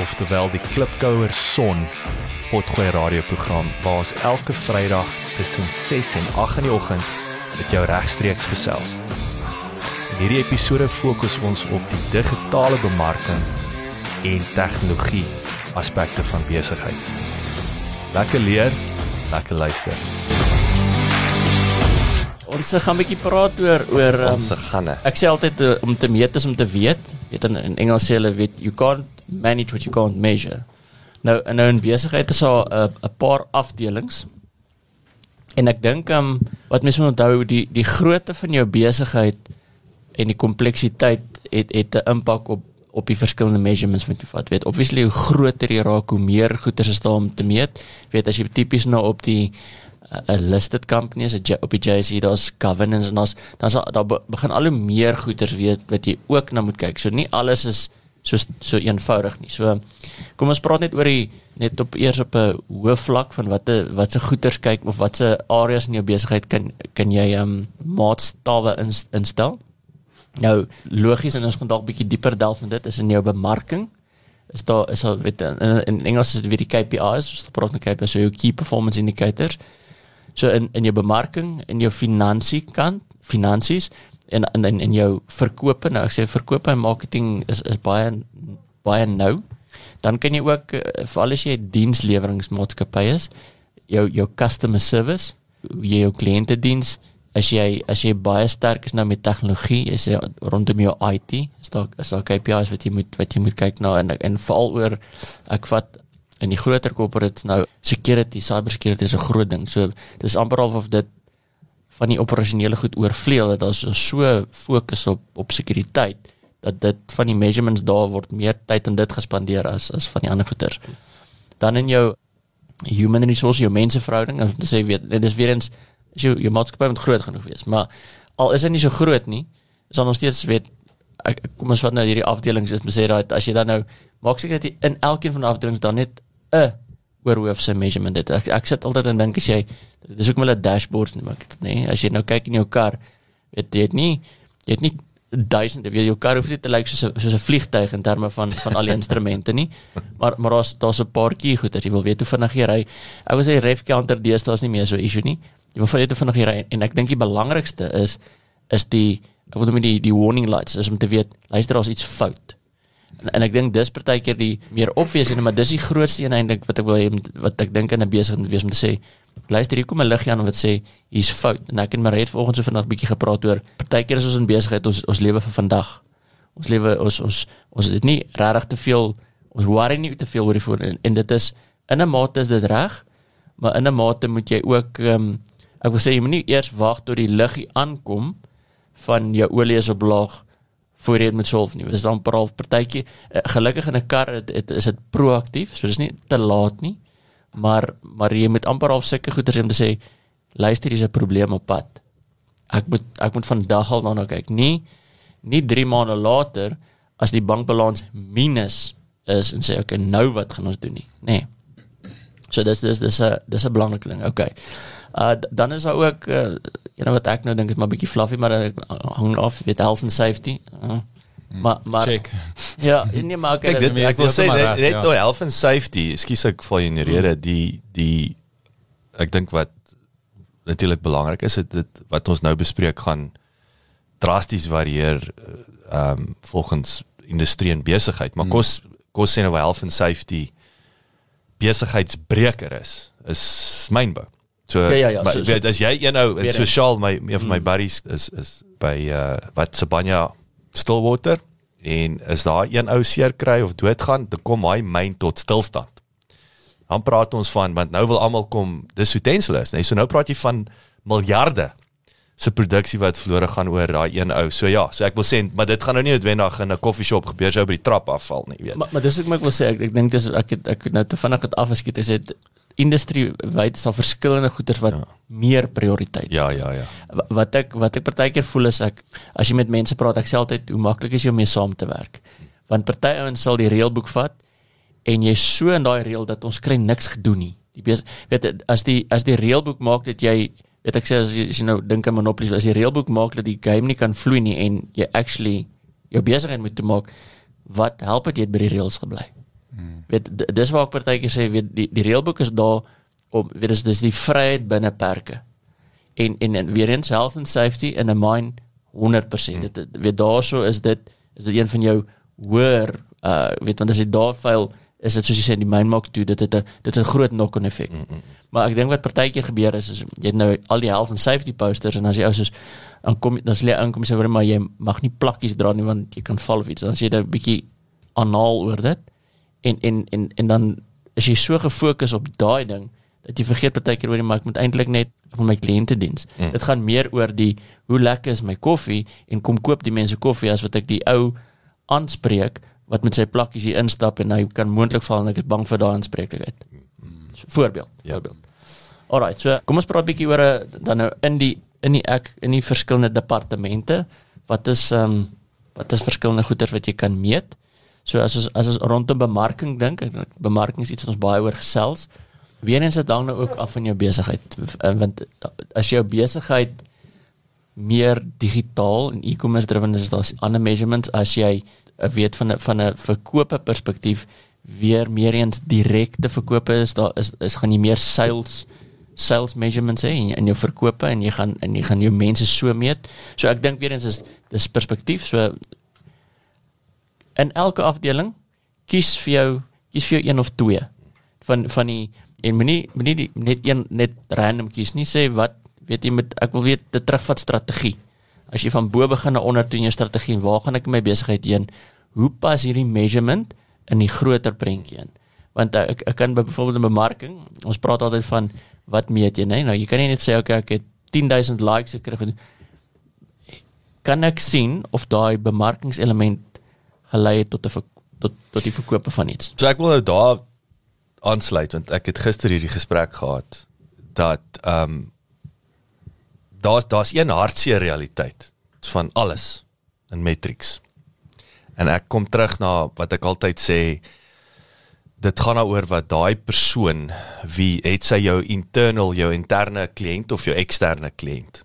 oftewel die Klipkouer Son Potgooi radioprogram waar ons elke Vrydag tussen 6 en 8 in die oggend met jou regstreeks gesels. In hierdie episode fokus ons op die digitale bemarking en tegnologie aspekte van besigheid. Lekker leer, lekker luister. Ons gaan 'n bietjie praat oor oor um, Ons gaan. ek sê altyd uh, om te meet is om te weet. Weet in, in Engels sê hulle weet you can't manage what you can't measure. Nou en nou in besigheid is daar 'n uh, 'n paar afdelings. En ek dink um wat mense moet onthou die die grootte van jou besigheid en die kompleksiteit het het 'n impak op op die verskillende measurements wat jy vat. Weet obviously hoe groter jy raak, hoe meer goeder is daar om te meet. Weet as jy tipies nou op die 'n listed company is 'n J- op die JSE daar's governance en daar's dan sal daar be- begin al hoe meer goeders weet wat jy ook na moet kyk. So nie alles is so so eenvoudig nie. So kom ons praat net oor die net op eers op 'n hoë vlak van watte watse goeders kyk of watse areas in jou besigheid kan kan jy um maatstawwe ins, instel. Nou logies en ons gaan dalk 'n bietjie dieper delf in dit is in jou bemarking is daar is daar weet in, in Engels is dit weer die KPIs, ons praat met KPIs, so jou key performance indicators. So in in jou bemarking, in jou finansie kant, finansies en in in in jou verkope, nou ek sê verkope en marketing is is baie baie nou. Dan kan jy ook eh, veral as jy diensleweringsmaatskappy is, jou jou customer service, hoe jy jou kliënte diens, as jy as jy baie sterk is nou met tegnologie, is jy rondom jou IT, is daar is daar KPIs wat jy moet wat jy moet kyk na en en veral oor ek vat in die groter corporates nou security, cybersecurity is 'n groot ding. So dis amper half of dit van die operasionele goed oorvleuel dat daar so fokus op op sekuriteit dat dit van die measurements daar word meer tyd aan dit gespandeer as as van die ander goeters. Dan in jou human resource, jou menseverhouding, om te sê weet dit is weer eens is jou jou maatskappy moet groot genoeg wees, maar al is dit nie so groot nie, is dan nog steeds weet ek, kom ons vat nou hierdie afdelings is sê dat as jy dan nou maak seker dat jy in elkeen van die afdelings dan net 'n oorhoofse measurement het. Ek, ek sit altyd en dink as jy dis ook 'n dashboard noem ek dit nê. Nee? As jy nou kyk in jou kar, weet jy het nie jy het nie duisende weet jou kar hoef nie te lyk soos 'n soos 'n vliegtyg in terme van van al die instrumente nie. Maar maar daar's daar's 'n paar key goed as jy wil weet hoe vinnig jy ry. Ek wil sê ref counter deesdae is nie meer so issue nie. Jy wil weet hoe vinnig jy ry en ek dink die belangrikste is is die ek wil noem die die warning lights is om te weet luister daar's iets fout. En, en ek dink dis partykeer die meer obvious een, maar dis die grootste een eintlik wat ek wil hê moet- wat ek dink in 'n besigheid moet wees om te sê luister hier kom 'n liggie aan wat sê hier's fout. En ek en Marie het vanoggend so vanaand bietjie gepraat oor partykeer is ons in besigheid ons ons lewe vir vandag. Ons lewe ons ons ons het nie regtig te veel ons worry nie te veel oor die voor en, en dit is in 'n mate is dit reg, maar in 'n mate moet jy ook um, ek wil sê jy moenie eers wag tot die liggie aankom van jou olie is op laag voor jy moet solf nie. Dis dan paral partytjie uh, gelukkig in 'n kar het, het, is dit proaktief, so dis nie te laat nie. Maar maar jy moet amper al sulke goeders om te sê luister hier's 'n probleem op pad. Ek moet ek moet vandag al daarna kyk. Nie nie 3 maande later as die bankbalans minus is en sê okay, nou wat gaan ons doen nie. Nee. So dis dis dis 'n dis 'n belangrike ding. Okay. Uh dan is daar ook uh you know wat ek nou dink is maar bietjie fluffy maar ek hang af weet health and safety. Uh, maar maar Check. ja, nee maar okay, Kyk dit nee, ek wil sê net, net ja. nou health and safety, ekskuus ek val in die rede, die die ek dink wat natuurlik belangrik is, dit, dit wat ons nou bespreek gaan drasties varieer ehm um, volgens industrie en besigheid, maar kos kos sê nou health and safety besigheidsbreker is, is mynbou. So Ja, ja, ja, maar, so- so- as jy een nou in sosiaal my een van my Mm. buddies is is by uh wat Sibanya Stillwater en as daar een ou seer kry of doodgaan, dan kom hy myn tot stilstand. Dan praat ons van want nou wil almal kom dis utensile is, nee. So nou praat jy van miljarde se produksie wat verlore gaan oor daai een ou. So ja, so ek wil sê maar dit gaan nou nie noodwendig in 'n koffieshop gebeur sou by die trap afval nie, weet. Maar maar dis ek maar ek wil sê ek, ek dink dis ek het ek het nou te vinnig het afgeskiet is dit industrie wyd is daar verskillende goederes wat ja. meer prioriteit. Ja, ja, ja. Wa- Wat ek wat ek partykeer voel is ek as jy met mense praat ek sê altyd hoe maklik is jy om mee saam te werk. Want party ouens sal die reëlboek vat en jy's so in daai reël dat ons kry niks gedoen nie. Die weet as die as die reëlboek maak dat jy weet ek sê as jy, as jy nou dink aan Monopoly as die reëlboek maak dat die game nie kan vloei nie en jy actually jou besigheid moet toemaak wat help dit jy by die reëls gebly. Hmm. Weet dis waar ek partykeer sê weet die die reëlboek is daar om weet dis dis die vryheid binne perke. En en, en weer eens health and safety in 'n mine 100%. Hmm. Dit weet daarso is dit is dit een van jou hoër uh weet want as jy daar faal is dit soos jy sê die myn maak toe dit het 'n dit het 'n groot knock-on effek. Mm -hmm. Maar ek dink wat partykeer gebeur is is jy het nou al die health and safety posters en as jy ou soos dan kom dan sê jy aankom sê maar jy mag nie plakkies dra nie want jy kan val of iets. Dan sê jy 'n bietjie anaal oor dit. En en en en dan is jy so gefokus op daai ding dat jy vergeet partykeer oor die maar ek moet eintlik net van my kliënte diens. Mm. Dit gaan meer oor die hoe lekker is my koffie en kom koop die mense koffie as wat ek die ou aanspreek wat met sy plakkies hier instap en hy kan moontlik val en ek is bang vir daai aanspreeklikheid. So, voorbeeld. Ja. Voorbeeld. Alright, so kom ons praat 'n bietjie oor 'n dan nou in die in die ek in die verskillende departemente. Wat is ehm um, wat is verskillende goeder wat jy kan meet? So as ons as ons rondom bemarking dink, bemarking is iets wat ons baie oor gesels. Weerens dit hang nou ook af van jou besigheid Eh, want as jou besigheid meer digitaal en e-commerce driven is daar's ander measurements as jy eh, weet van 'n van 'n verkope perspektief weer meer eens direkte verkope is daar is is gaan jy meer sales sales measurements hê in, in jou verkope en jy gaan en jy gaan jou mense so meet. So ek dink weer eens is dis perspektief. So in elke afdeling kies vir jou kies vir jou een of twee van van die en moenie moenie net een net random kies nie sê wat weet jy met ek wil weet die terugvat strategie as jy van bo begin na onder toe in jou strategie waar gaan ek my besigheid heen? Hoe pas hierdie measurement in die groter prentjie in? Want ek ek kan by byvoorbeeld 'n bemarking ons praat altyd van wat meet jy? Nee nou jy kan nie net sê okay ek het 10000 likes gekry kan ek sien of daai bemarkingselement gelei het tot 'n tot tot die verkope van iets? So ek wil nou daar aansluit want ek het gister hierdie gesprek gehad dat ehm um, daar's daar's een hartseer realiteit van alles in matrix. En ek kom terug na wat ek altyd sê dit gaan daaroor wat daai persoon wie het sy jou internal jou interne kliënt of jou eksterne kliënt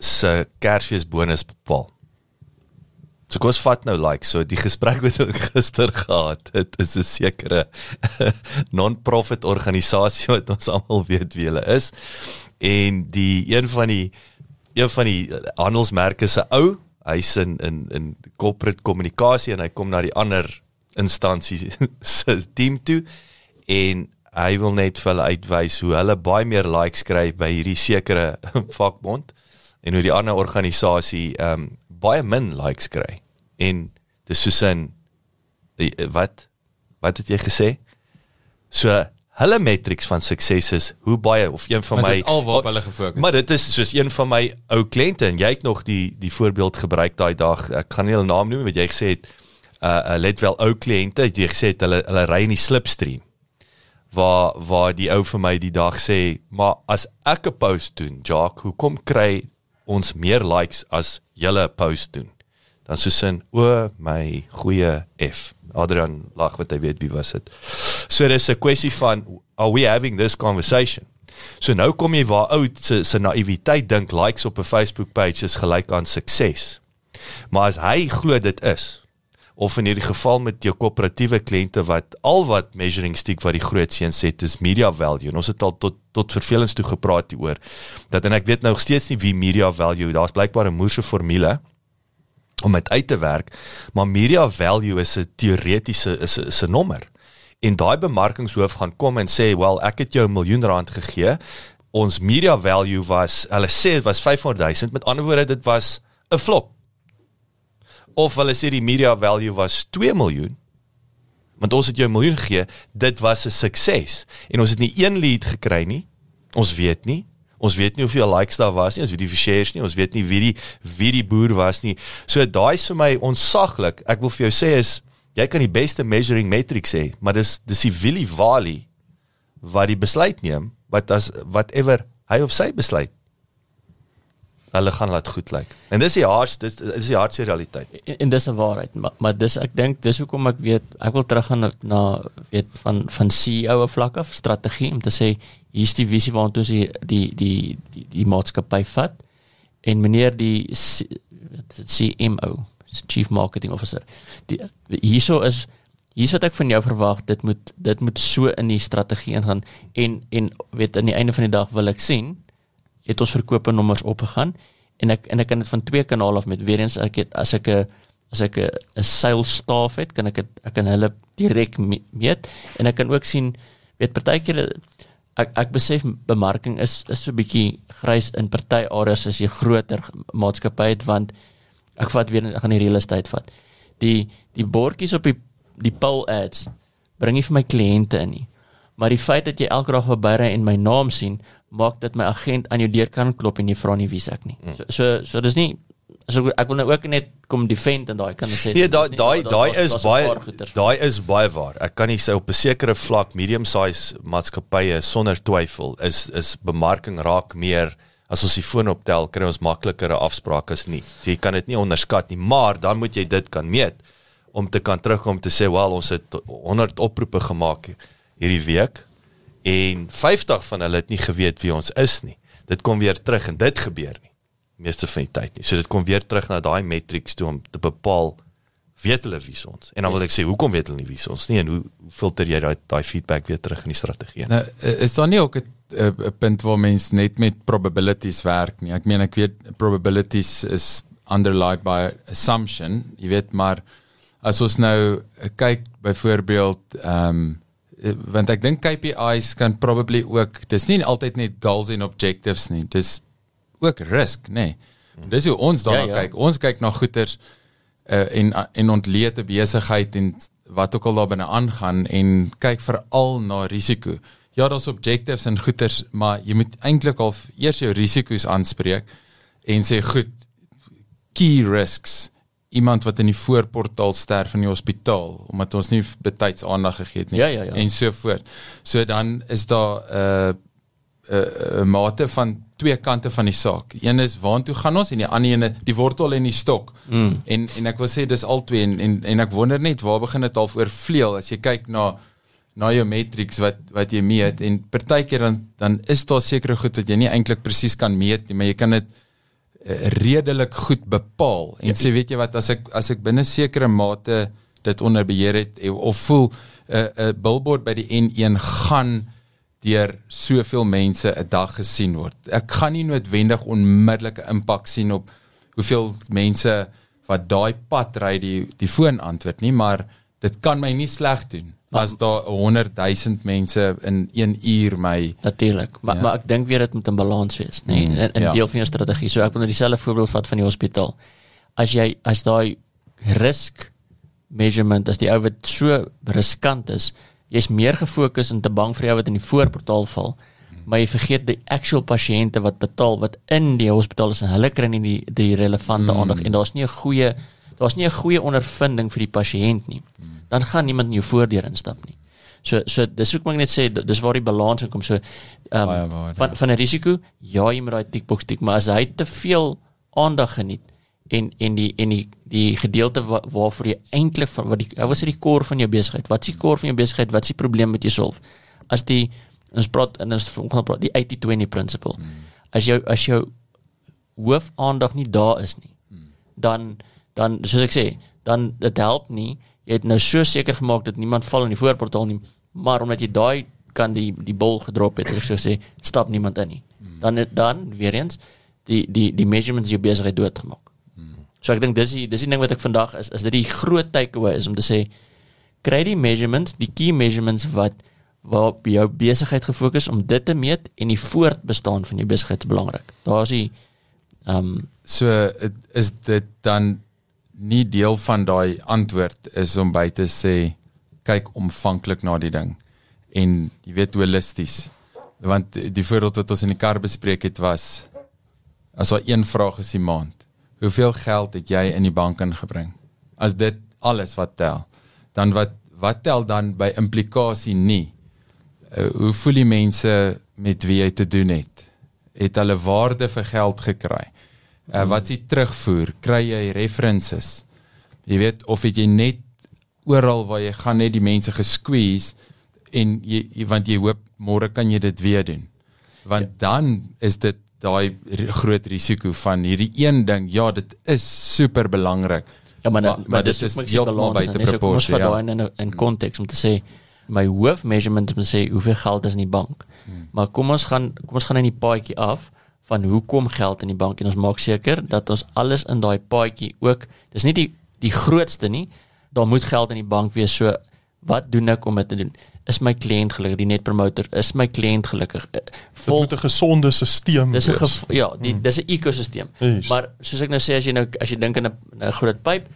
se Kersfeesbonus bepaal. So kom ons vat nou like so die gesprek wat ek gister gehad het is 'n sekere non-profit organisasie wat ons almal weet wie hulle is en die een van die een van die handelsmerke se ou hy's in in in corporate kommunikasie en hy kom na die ander instansie se team toe en hy wil net vir hulle uitwys hoe hulle baie meer likes kry by hierdie sekere vakbond en hoe die ander organisasie ehm um, baie min likes kry. En dis soos in eh, wat wat het jy gesê? So hulle matrix van sukses is hoe baie of een van Maar my alwaar hulle gefokus. Maar dit is soos een van my ou kliënte en jy het nog die die voorbeeld gebruik daai dag. Ek gaan nie hulle naam noem wat jy gesê het. Uh, uh let wel ou kliënte jy gesê het hulle hulle ry in die slipstream. Waar waar die ou vir my die dag sê, "Maar as ek 'n post doen, Jacques, hoekom kry ons meer likes as julle 'n post doen?" Dan so sin, "O my goeie F." Adrian lag wat hy weet wie was dit. So dis 'n kwessie van are we having this conversation? So nou kom jy waar ou se se naïwiteit dink likes op 'n Facebook page is gelyk aan sukses. Maar as hy glo dit is of in hierdie geval met jou koöperatiewe kliënte wat al wat measuring stick wat die groot seuns sê is media value. En ons het al tot tot vervelings toe gepraat hieroor dat en ek weet nou steeds nie wie media value. Daar's blykbaar 'n moerse formule om dit uit te werk, maar media value is 'n teoretiese is 'n is 'n nommer. En daai bemarkingshoof gaan kom en sê, "Wel, ek het jou 'n miljoen rand gegee. Ons media value was, hulle sê dit was 500 000. Met ander woorde, dit was 'n flop." Of hulle sê die media value was 2 miljoen. Want ons het jou 'n miljoen gegee, dit was 'n sukses. En ons het nie een lead gekry nie. Ons weet nie. Ons weet nie hoeveel likes daar was nie, ons weet nie hoeveel shares nie, ons weet nie wie die wie die boer was nie. So daai is vir my onsaglik. Ek wil vir jou sê is jy kan die beste measuring metric sê, maar dis dis die Willie Valley wat die besluit neem wat as whatever hy of sy besluit hulle gaan laat goed lyk. En dis die hardste dis dis die hardste realiteit. en, en dis 'n waarheid maar, maar dis ek dink dis hoekom ek weet ek wil teruggaan na, weet van van CEO vlak af strategie om te sê hier's die visie waartoe ons die die die die, die maatskappy vat. En meneer die dit, CMO chief marketing officer. Die hierso is hier's wat ek van jou verwag dit moet dit moet so in die strategie ingaan. En en weet aan die einde van die dag wil ek sien het ons verkope nommers opgegaan. En ek en ek kan dit van twee kanale af met. Weer eens ek het as ek 'n as ek 'n 'n sales staff het kan ek het, ek kan hulle direk me- meet. En ek kan ook sien weet partykeer ek ek besef bemarking is is so 'n bietjie grys in party areas as jy groter maatskappy het want ek vat weer ek gaan die real estate vat. Die die bordjies op die die pole ads bring nie vir my kliënte in nie maar die feit dat jy elke dag verbyry en my naam sien maak dat my agent aan jou deur kan klop en jy vra nie wie's ek nie. So so, so dis nie so ek wil nou ook net kom defend en daai kan sê Nee, daai daai daai is baie daai is baie waar. Ek kan nie sê op 'n sekere vlak medium size maatskappye sonder twyfel is is bemarking raak meer as ons die foon optel kry ons makliker 'n afspraak as nie. So jy kan dit nie onderskat nie, maar dan moet jy dit kan meet om te kan terugkom te sê wel ons het 100 oproepe gemaak hierdie week en 50 van hulle het nie geweet wie ons is nie. Dit kom weer terug en dit gebeur nie meeste van die tyd nie. So dit kom weer terug na daai metrics toe om te bepaal weet hulle wie ons. En dan wil ek sê hoekom weet hulle nie wie ons nie en hoe hoe filter jy daai daai feedback weer terug in die strategie? Nou, is daar nie ook 'n 'n punt waar mens net met probabilities werk nie. Ek meen ek weet probabilities is underlie by assumption, jy weet maar as ons nou eh, kyk byvoorbeeld ehm um, want ek dink KPIs kan probably ook dis nie altyd net goals en objectives nie. Dis ook risk, nê. Nee. Dis hoe ons daarna Ja, ja, kyk. Ons kyk na goeders uh, en en ontleed 'n besigheid en wat ook al daar binne aangaan en kyk veral na risiko. Ja, daar's objectives en goeders, maar jy moet eintlik al eers jou risiko's aanspreek en sê goed, key risks. Iemand wat in die voorportaal sterf in die hospitaal omdat ons nie betyds aandag gegee het nie Ja, ja, ja. en so voort. So dan is daar 'n uh, 'n uh, mate van twee kante van die saak. Een is waartoe gaan ons en die ander ene die wortel en die stok. Mm. En en ek wil sê dis albei en, en en ek wonder net waar begin dit al oor vleuel as jy kyk na na jou matrix wat wat jy meet en partykeer dan dan is daar sekere goed wat jy nie eintlik presies kan meet nie, maar jy kan dit uh, redelik goed bepaal en ja, sê weet jy wat as ek as ek binne sekere mate dit onder beheer het eh, of voel 'n uh, 'n uh, billboard by die N1 gaan deur soveel mense 'n dag gesien word. Ek gaan nie noodwendig onmiddellike impak sien op hoeveel mense wat daai pad ry die die foon antwoord nie, maar dit kan my nie sleg doen as daar 100 000 mense in 1 uur my Natuurlik, maar Ja. maar ek dink weer dit moet 'n balans wees, nê, nee, Mm, in, in ja. deel van jou strategie. So ek wil nou dieselfde voorbeeld vat van die hospitaal. As jy as daai risk measurement as die ou wat so riskant is, jy's meer gefokus en te bang vir die ou wat in die voorportaal val, maar jy vergeet die actual pasiënte wat betaal wat in die hospitaal is en hulle kry nie die die relevante mm. aandag en daar's nie 'n goeie daar's nie 'n goeie ondervinding vir die pasiënt nie. Dan gaan niemand in jou voordeur instap nie. So so dis hoekom ek net sê dis waar die balans in kom. So ehm Baie um, waar, van ja. van 'n risiko, ja, jy moet daai tickbox tik, maar as hy te veel aandag geniet en en die en die die gedeelte wa, waarvoor jy eintlik wat die wat is die core van jou besigheid? Wat is die core van jou besigheid? Wat is die probleem met jy solf? As die ons praat en ons volgende praat die 80-20 principle. Hmm. As jou as jou hoof aandag nie daar is nie, hmm. dan dan soos ek sê, dan dit help nie. Jy het nou so seker gemaak dat niemand val in die voorportaal nie, maar omdat jy daai kan die die bol gedrop het, ek sou sê, stap niemand in nie. Dan het- dan weer eens die die die measurements jou besigheid doodgemaak. So ek dink dis die dis die ding wat ek vandag is is dit die groot takeaway is om te sê kry die measurements, die key measurements wat waar op jou besigheid gefokus om dit te meet en die voortbestaan van jou besigheid is belangrik. Daar's die ehm um, So is dit dan nie deel van daai antwoord is om by te sê kyk omvanklik na die ding en jy weet holisties. Want die voorbeeld wat ons in die kar bespreek het was as daar een vraag is die maand. Hoeveel geld het jy in die bank ingebring? As dit alles wat tel, dan wat wat tel dan by implikasie nie? Uh, hoe voel die mense met wie jy te doen het? Het hulle waarde vir geld gekry? Uh, wat is die terugvoer? Kry jy references? Jy weet of het jy net oral waar jy gaan net die mense gesqueeze en jy, jy want jy hoop môre kan jy dit weer doen. Want ja. dan is dit daai groot risiko van hierdie een ding, ja, dit is super belangrik. Ja, maar Maar- maar, dit is heeltemal buite proporsie. proporsie, Ja. ja. in in konteks om te sê my hoof measurement om te sê hoeveel geld is in die bank. Hmm. Maar kom ons gaan kom ons gaan in die paadjie af van hoe kom geld in die bank en ons maak seker dat ons alles in daai paadjie ook dis nie die die grootste nie. Daar moet geld in die bank wees. So wat doen ek om dit te doen? Is my kliënt gelukkig? Die net promotor, is my kliënt gelukkig? Eh, Vol moet 'n gesonde stelsel Dis 'n ja, die dis 'n ekosisteem. Yes. Maar soos ek nou sê as jy nou as jy dink aan 'n groot pyp,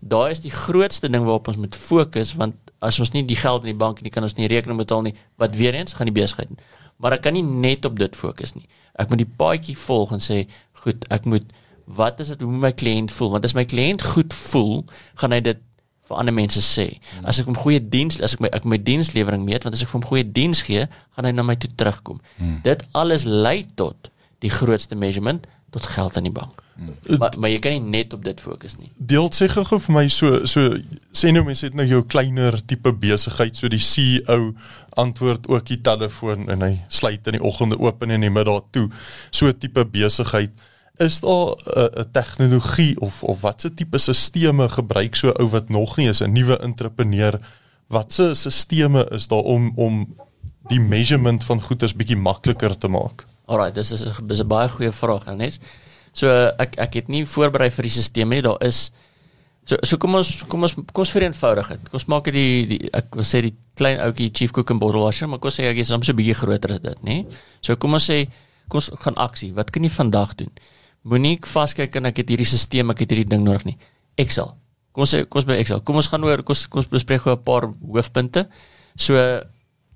daai is die grootste ding waarop ons moet fokus want as ons nie die geld in die bank het nie, kan ons nie rekening betaal nie. Wat weer eens gaan die besigheid. doen. Maar ek kan nie net op dit fokus nie. Ek moet die paadjie volg en sê, goed, ek moet wat is dit hoe moet my kliënt voel? Want as my kliënt goed voel, gaan hy dit vir ander mense sê. As ek hom goeie diens as ek my ek my dienslewering meet, want as ek vir hom goeie diens gee, gaan hy na my toe terugkom. Hmm. Dit alles lei tot die grootste measurement tot geld in die bank. Hmm. Maar maar jy kan nie net op dit fokus nie. Deel sê gou vir my so so sê nou mense het nou jou kleiner tipe besigheid so die CEO antwoord ook die telefoon en hy sluit in die oggende oop en in die middag toe. So tipe besigheid is daar 'n uh, tegnologie of of watse tipe stelsels gebruik so ou wat nog nie is 'n nuwe entrepreneur watse stelsels is daar om om die measurement van goederes bietjie makliker te maak. Alraai, dis is 'n dis 'n baie goeie vraag, Ernest. So ek ek het nie voorberei vir die stelsel nie. Daar is so so kom ons kom ons kom ons vereenvoudig dit. Kom ons maak dit die, die ek wil sê die klein ouetjie chief cook en bottle washer, maar kom ons sê ek is soms 'n bietjie groter as dit, nê? So kom ons sê kom ons gaan aksie. Wat kan jy vandag doen? Moenie vaskyk en ek het hierdie stelsel, ek het hierdie ding nodig nie. Excel. Kom ons kom ons by Excel. Kom ons gaan oor kom ons, kom ons bespreek gou 'n paar hoofpunte. So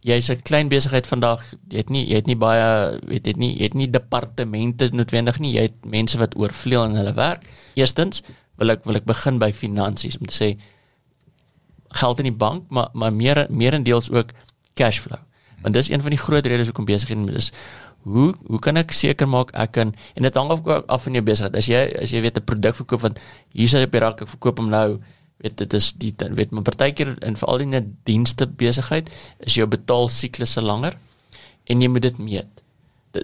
jy's 'n klein besigheid vandag, jy het nie jy het nie baie weet het nie jy het nie departemente noodwendig nie, jy het mense wat oorvleuel in hulle werk. Eerstens wil ek wil ek begin by finansies om te sê geld in die bank, maar maar meer meerendeels ook cash flow. Want dis een van die groot redes hoekom besighede is hoe hoe kan ek seker maak ek kan en dit hang ook af van jou besigheid. As jy as jy weet 'n produk verkoop wat hier sê op die rak ek verkoop hom nou weet dit is die weet maar partykeer in veral in 'n dienste besigheid is jou betaalsiklusse langer en jy moet dit meet.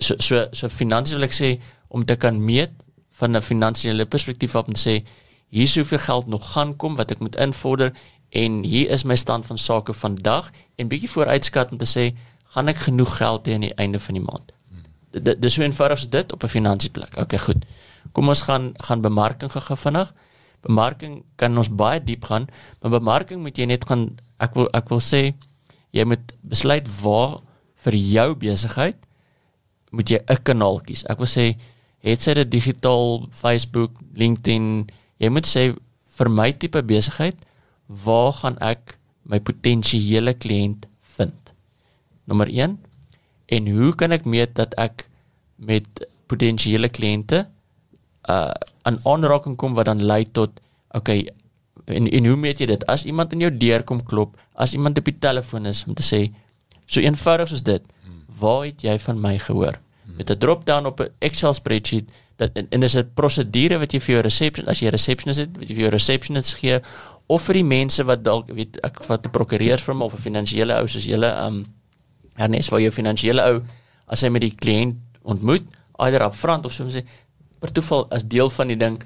So so so finansies wil ek sê om te kan meet van 'n finansiële perspektief af om te sê hier is hoeveel geld nog gaan kom wat ek moet invorder en hier is my stand van sake vandag en bietjie vooruitskat om te sê gaan ek genoeg geld hê aan die einde van die maand. Dit dis so eenvoudig as dit op 'n finansiëplek. Okay, goed. Kom ons gaan gaan bemarking gou vinnig. Bemarking kan ons baie diep gaan, maar bemarking moet jy net gaan ek wil ek wil sê jy moet besluit waar vir jou besigheid moet jy 'n kanaal kies. Ek wil sê het sy dit digitaal, Facebook, LinkedIn, jy moet sê vir my tipe besigheid, waar gaan ek my potensiële kliënt vind? Nommer 1 en hoe kan ek meet dat ek met potensiële kliënte uh 'n aanraking kom wat dan lei tot okay en en hoe meet jy dit? As iemand in jou deur kom klop as iemand op die telefoon is om te sê so eenvoudig soos dit waar het jy van my gehoor? Met 'n drop down op 'n Excel spreadsheet dat en, en dis 'n prosedure wat jy vir jou reception as jy 'n receptionist het wat jy vir jou receptionist gee of vir die mense wat dalk weet ek wat 'n prokureursfirma of 'n finansiële ou soos julle um Ernest waar jou finansiële ou as hy met die kliënt ontmoet either upfront of soms sê per toeval as deel van die ding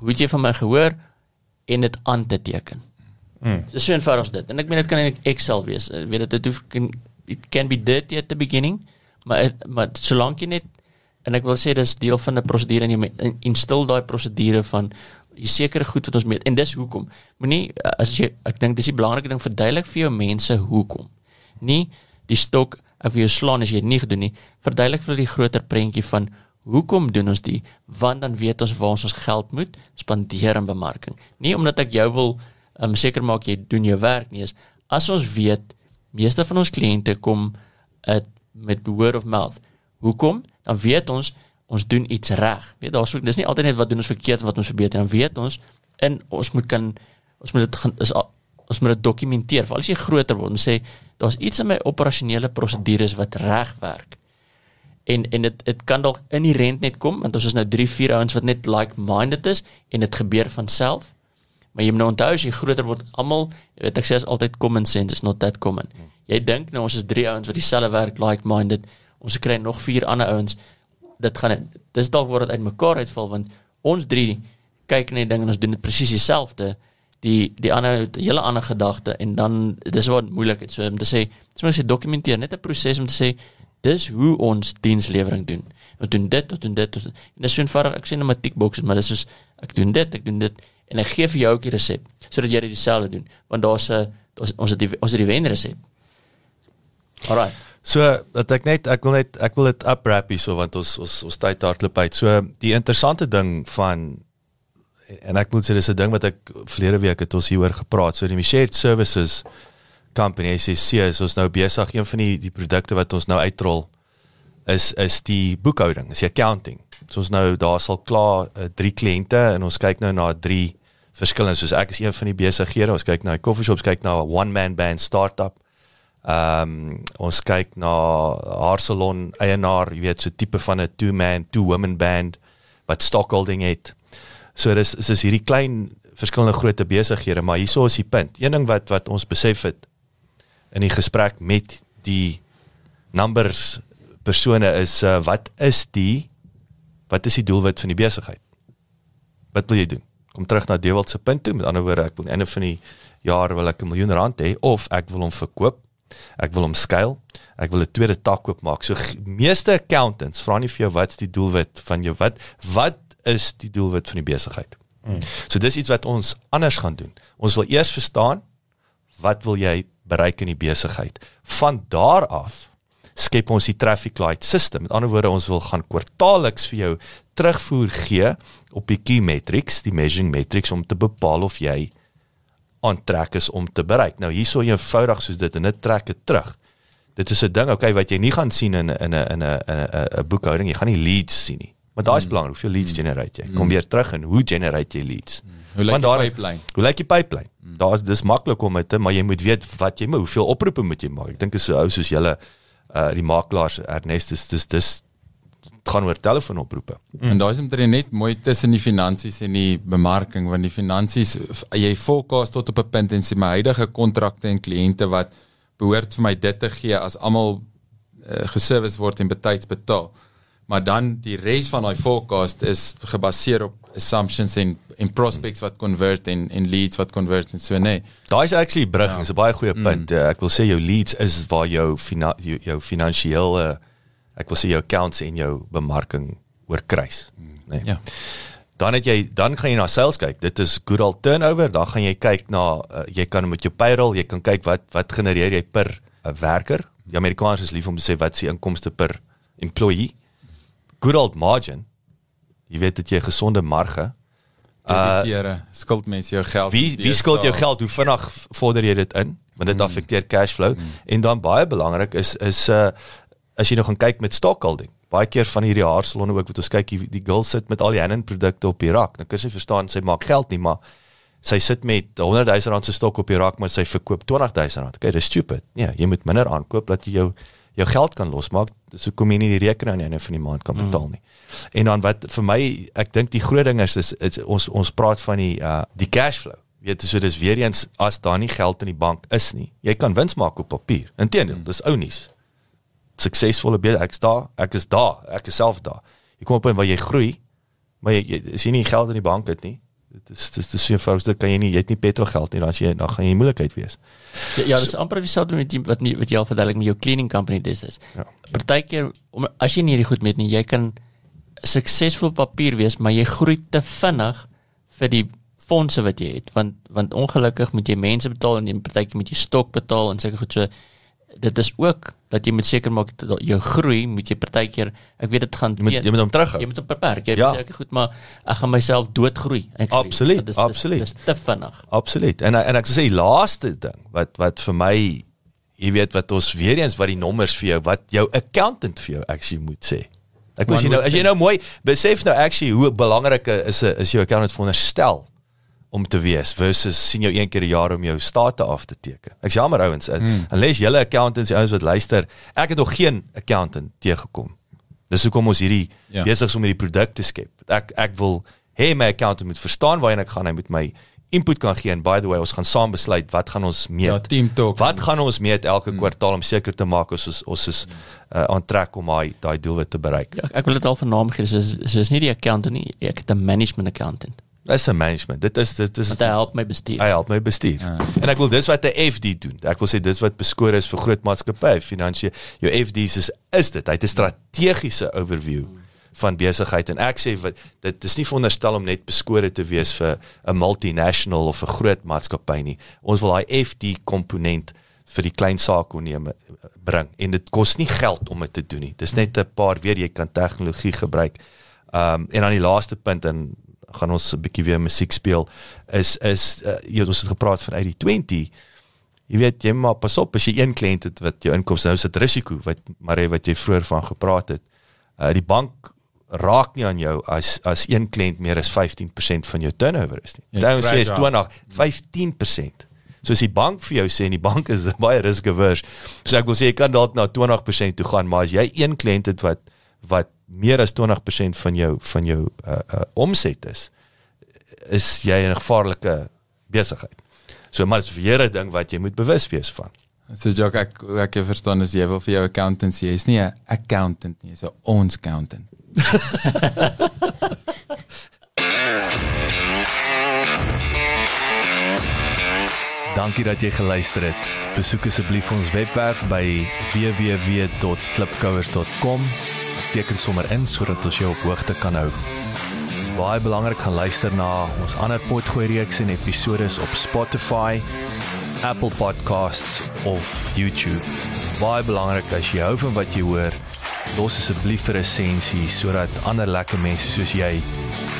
hoe jy van my gehoor en dit aan te teken. Mm. So so eenvoudig is dit. En ek meen dit kan in Excel wees. Ek weet dit dit hoef kan it can be dirty at the beginning, maar het, maar solank jy net en ek wil sê dis deel van 'n prosedure en jy instel daai prosedure van jy sekere goed wat ons meet en dis hoekom. Moenie as jy ek dink dis die belangrike ding verduidelik vir jou mense hoekom. Nie die stok ek wil jou slaan as jy dit nie gedoen nie. Verduidelik vir hulle die groter prentjie van hoekom doen ons die want dan weet ons waar ons ons geld moet spandeer in bemarking. Nie omdat ek jou wil um, seker maak jy doen jou werk nie, is as ons weet meeste van ons kliënte kom uh, met word of mouth. Hoekom? Dan weet ons ons doen iets reg. Weet daar's dis nie altyd net wat doen ons verkeerd wat ons verbeter dan weet ons in ons moet kan ons moet dit is ons moet dit dokumenteer. Veral as jy groter word en sê daar's iets in my operasionele prosedures wat reg werk. En en dit dit kan dalk in die rent net kom want ons is nou 3 4 ouens wat net like minded is en dit gebeur van self. Maar jy moet nou onthou as jy groter word, almal, weet ek sê is altyd common sense is not that common. Jy dink nou ons is 3 ouens wat dieselfde werk like minded. Ons kry nog 4 ander ouens dit gaan dis dalk word dit uitmekaar uitval want ons drie kyk net ding en ons doen dit presies dieselfde die die ander 'n hele ander gedagte en dan dis wat moeilik is so om te sê dis moet jy dokumenteer net 'n proses om te sê dis hoe ons dienslewering doen. Ons doen dit ons doen dit ons, en dis so eenvoudig ek sê net met tick boxes maar dis is ek doen dit ek doen dit en ek gee vir jou ook die resep sodat jy dit dieselfde doen want daar's 'n ons het die ons het die wen resep alraai So dat ek net ek wil net ek wil dit upwrap hier so want ons ons ons tyd hardloop uit. So die interessante ding van en ek moet sê dis 'n ding wat ek verlede week het ons hieroor gepraat. So die shared services company SCC is ons nou besig een van die die produkte wat ons nou uitrol is is die boekhouding, is die accounting. So ons nou daar sal klaar uh, drie kliënte en ons kyk nou na drie verskillende soos ek is een van die besighede. Ons kyk na die coffee shops, kyk na 'n one man band startup. Ehm um, ons kyk na haar salon eienaar, jy weet, so tipe van 'n two man, two woman band wat stockholding het. So dis is hierdie klein verskillende grootte besighede, maar hierso is die punt. Een ding wat wat ons besef het in die gesprek met die numbers persone is uh, wat is die wat is die doelwit van die besigheid? Wat wil jy doen? Kom terug na Dewald se punt toe. Met ander woorde, ek wil einde van die jaar wil ek 'n miljoen rand hê of ek wil hom verkoop Ek wil hom skuil. Ek wil 'n tweede tak oopmaak. So meeste accountants vra nie vir jou wat's die doelwit van jou wat wat is die doelwit van die besigheid. Mm. So dis iets wat ons anders gaan doen. Ons wil eers verstaan wat wil jy bereik in die besigheid. Van daar af skep ons die traffic light system. Met ander woorde, ons wil gaan kwartaalliks vir jou terugvoer gee op die key metrics, die measuring metrics om te bepaal of jy aantrek is om te bereik. Nou hierso eenvoudig soos dit en dit trek dit terug. Dit is 'n ding okay wat jy nie gaan sien in in 'n in 'n 'n 'n boekhouding. Jy gaan nie leads sien nie. Maar daai is mm. belangrik. Hoeveel leads mm. generate jy? Kom mm. weer terug en hoe generate jy leads? Mm. Hoe lyk die pipeline? Hoe lyk die pipeline? Mm. Daar is dis maklik om dit, maar jy moet weet wat jy moet, hoeveel oproepe moet jy maak. Ek dink is so ou soos julle uh die makelaars Ernest is dis dis gaan oor telefoonoproepe. Mm. En daai is omtrent net mooi tussen die finansies en die bemarking want die finansies jy forecast tot op 'n punt en sê my huidige kontrakte en kliënte wat behoort vir my dit te gee as almal uh, geservice word en betyds betaal. Maar dan die res van daai forecast is gebaseer op assumptions en en prospects wat convert en en leads wat convert en so nee. Daai is actually brug, ja. is 'n baie goeie punt. Mm. Uh, ek wil sê jou leads is waar jou fina, jou, jou finansiële ek wil sê jou accounts en jou bemarking oor kruis, nê. Nee. Ja. Dan het jy dan gaan jy na sales kyk. Dit is good old turnover. Dan gaan jy kyk na uh, jy kan met jou payroll, jy kan kyk wat wat genereer jy per 'n uh, werker. Die Amerikaners is lief om te sê wat die inkomste per employee. Good old margin. Jy weet dit jy gesonde marge. Uh skuld mense jou geld. Wie wie skuld jou geld? Hoe vinnig vorder jy dit in? Want dit mm. affekteer cash flow. Mm. En dan baie belangrik is is uh as jy nou gaan kyk met stockholding. Baie keer van hierdie haarsalonne ook wat ons kyk die, die girl sit met al die Hanen produkte op die rak. Nou kan sy verstaan sy maak geld nie, maar sy sit met 100 000 rand se stok op die rak maar sy verkoop 20 000 rand. Okay, dis stupid. Nee, jy moet minder aankoop dat jy jou jou geld kan losmaak. So kom jy nie die rekening aan die einde van die maand kan mm. betaal nie. Mm. En dan wat vir my ek dink die groot ding is, is, is ons ons praat van die uh die cash flow. Jy weet so dis weer eens as daar nie geld in die bank is nie. Jy kan wins maak op papier. Inteendeel, mm. dis ou nuus suksesvolle besigheid. Ek's daar, ek is daar, ek is self daar. Jy kom op 'n waar jy groei, maar jy, jy sien nie geld in die bank het nie. Dit is dit is so eenvoudig, dit kan jy nie, jy het nie petrol geld nie, dan as jy dan gaan jy moeilikheid wees. Ja, ja dis so, amper dieselfde met die wat nie wat jy al verduidelik met jou cleaning company dis is. Ja. Partykeer om as jy nie hierdie goed met nie, jy kan suksesvol papier wees, maar jy groei te vinnig vir die fondse wat jy het want want ongelukkig moet jy mense betaal en jy partykeer moet jy stok betaal en sulke goed so dit is ook dat jy moet seker maak dat jou groei moet jy partykeer ek weet dit gaan Jy moet jy moet hom terughou. jy moet hom beperk jy Ja. sê goed maar ek gaan myself doodgroei ek Absoluut, dis, absoluut. dis, dis te vinnig Absoluut. En en ek sê die laaste ding wat wat vir my jy weet wat ons weer eens wat die nommers vir jou wat jou accountant vir jou actually moet sê. Ek One wens jy nou as jy nou mooi besef nou actually hoe belangrik is 'n is jou accountant veronderstel om te wees versus sien jou een keer 'n jaar om jou state af te teken. Ek's jammer ouens, mm. unless julle accountants die ouens wat luister, ek het nog geen accountant teëgekom. Dis hoekom ons hierdie Ja. besig is om hierdie produk te skep. Ek ek wil hê my accountant moet verstaan waarheen ek gaan, hy moet my input kan gee en by the way ons gaan saam besluit wat gaan ons meet. Ja, team talk. Wat gaan ons meet elke kwartaal om seker te maak ons is ons is uh, aan trek om daai daai doelwit te bereik. ja, ek wil dit al van naam gee soos soos nie die accountant nie ek het 'n management accountant Dis 'n management. Dit is dit is want hy help my bestuur hy help my bestuur. Ja. En ek wil dis wat 'n FD doen. Ek wil sê dis wat beskore is vir groot maatskappye, finansiële jou FD's is is dit. Hy het 'n strategiese overview van besigheid en ek sê wat dit is nie veronderstel om net beskore te wees vir 'n multinational of 'n groot maatskappy nie. Ons wil daai FD komponent vir die klein saakoneme bring en dit kos nie geld om dit te doen nie. Dis net 'n paar weer jy kan tegnologie gebruik. Um en dan die laaste punt en gaan ons 'n bietjie weer musiek speel is is uh, jy het ons het gepraat van 80/20 Jy weet jy maar pas op as jy een kliënt het wat jou inkomste nou sit risiko wat maar wat jy vroeër van gepraat het. Uh die bank raak nie aan jou as as een kliënt meer as 15% van jou turnover is nie. Dan sê is fragile. 20 15%. So as die bank vir jou sê en die bank is baie risk averse. So ek wil sê jy kan dalk na 20% toe gaan, maar as jy een kliënt het wat wat meer as 20% van jou van jou uh, uh omset is, is jy in 'n gevaarlike besigheid. So maar dis weer 'n ding wat jy moet bewus wees van. So Jock, ek ek ek verstaan as jy wil vir jou accountant sê, jy's nie 'n accountant nie, jy's 'n ons accountant. Dankie dat jy geluister het. Besoek asseblief ons webwerf by www.klipkouers.com. Teken sommer in sodat ons jou op hoogte kan hou. Baie belangrik gaan luister na ons ander potgooi reeks en episode op Spotify, Apple Podcasts of YouTube. Baie belangrik as jy hou van wat jy hoor, los asseblief 'n resensie sodat ander lekker mense soos jy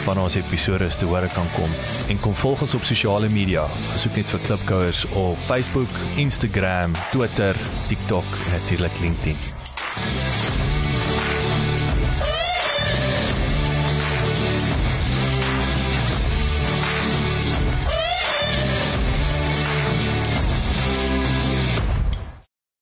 van ons episode te hore kan kom. En kom volg ons op sosiale media. Besoek net vir Klipkouers op Facebook, Instagram, Twitter, TikTok en natuurlik LinkedIn.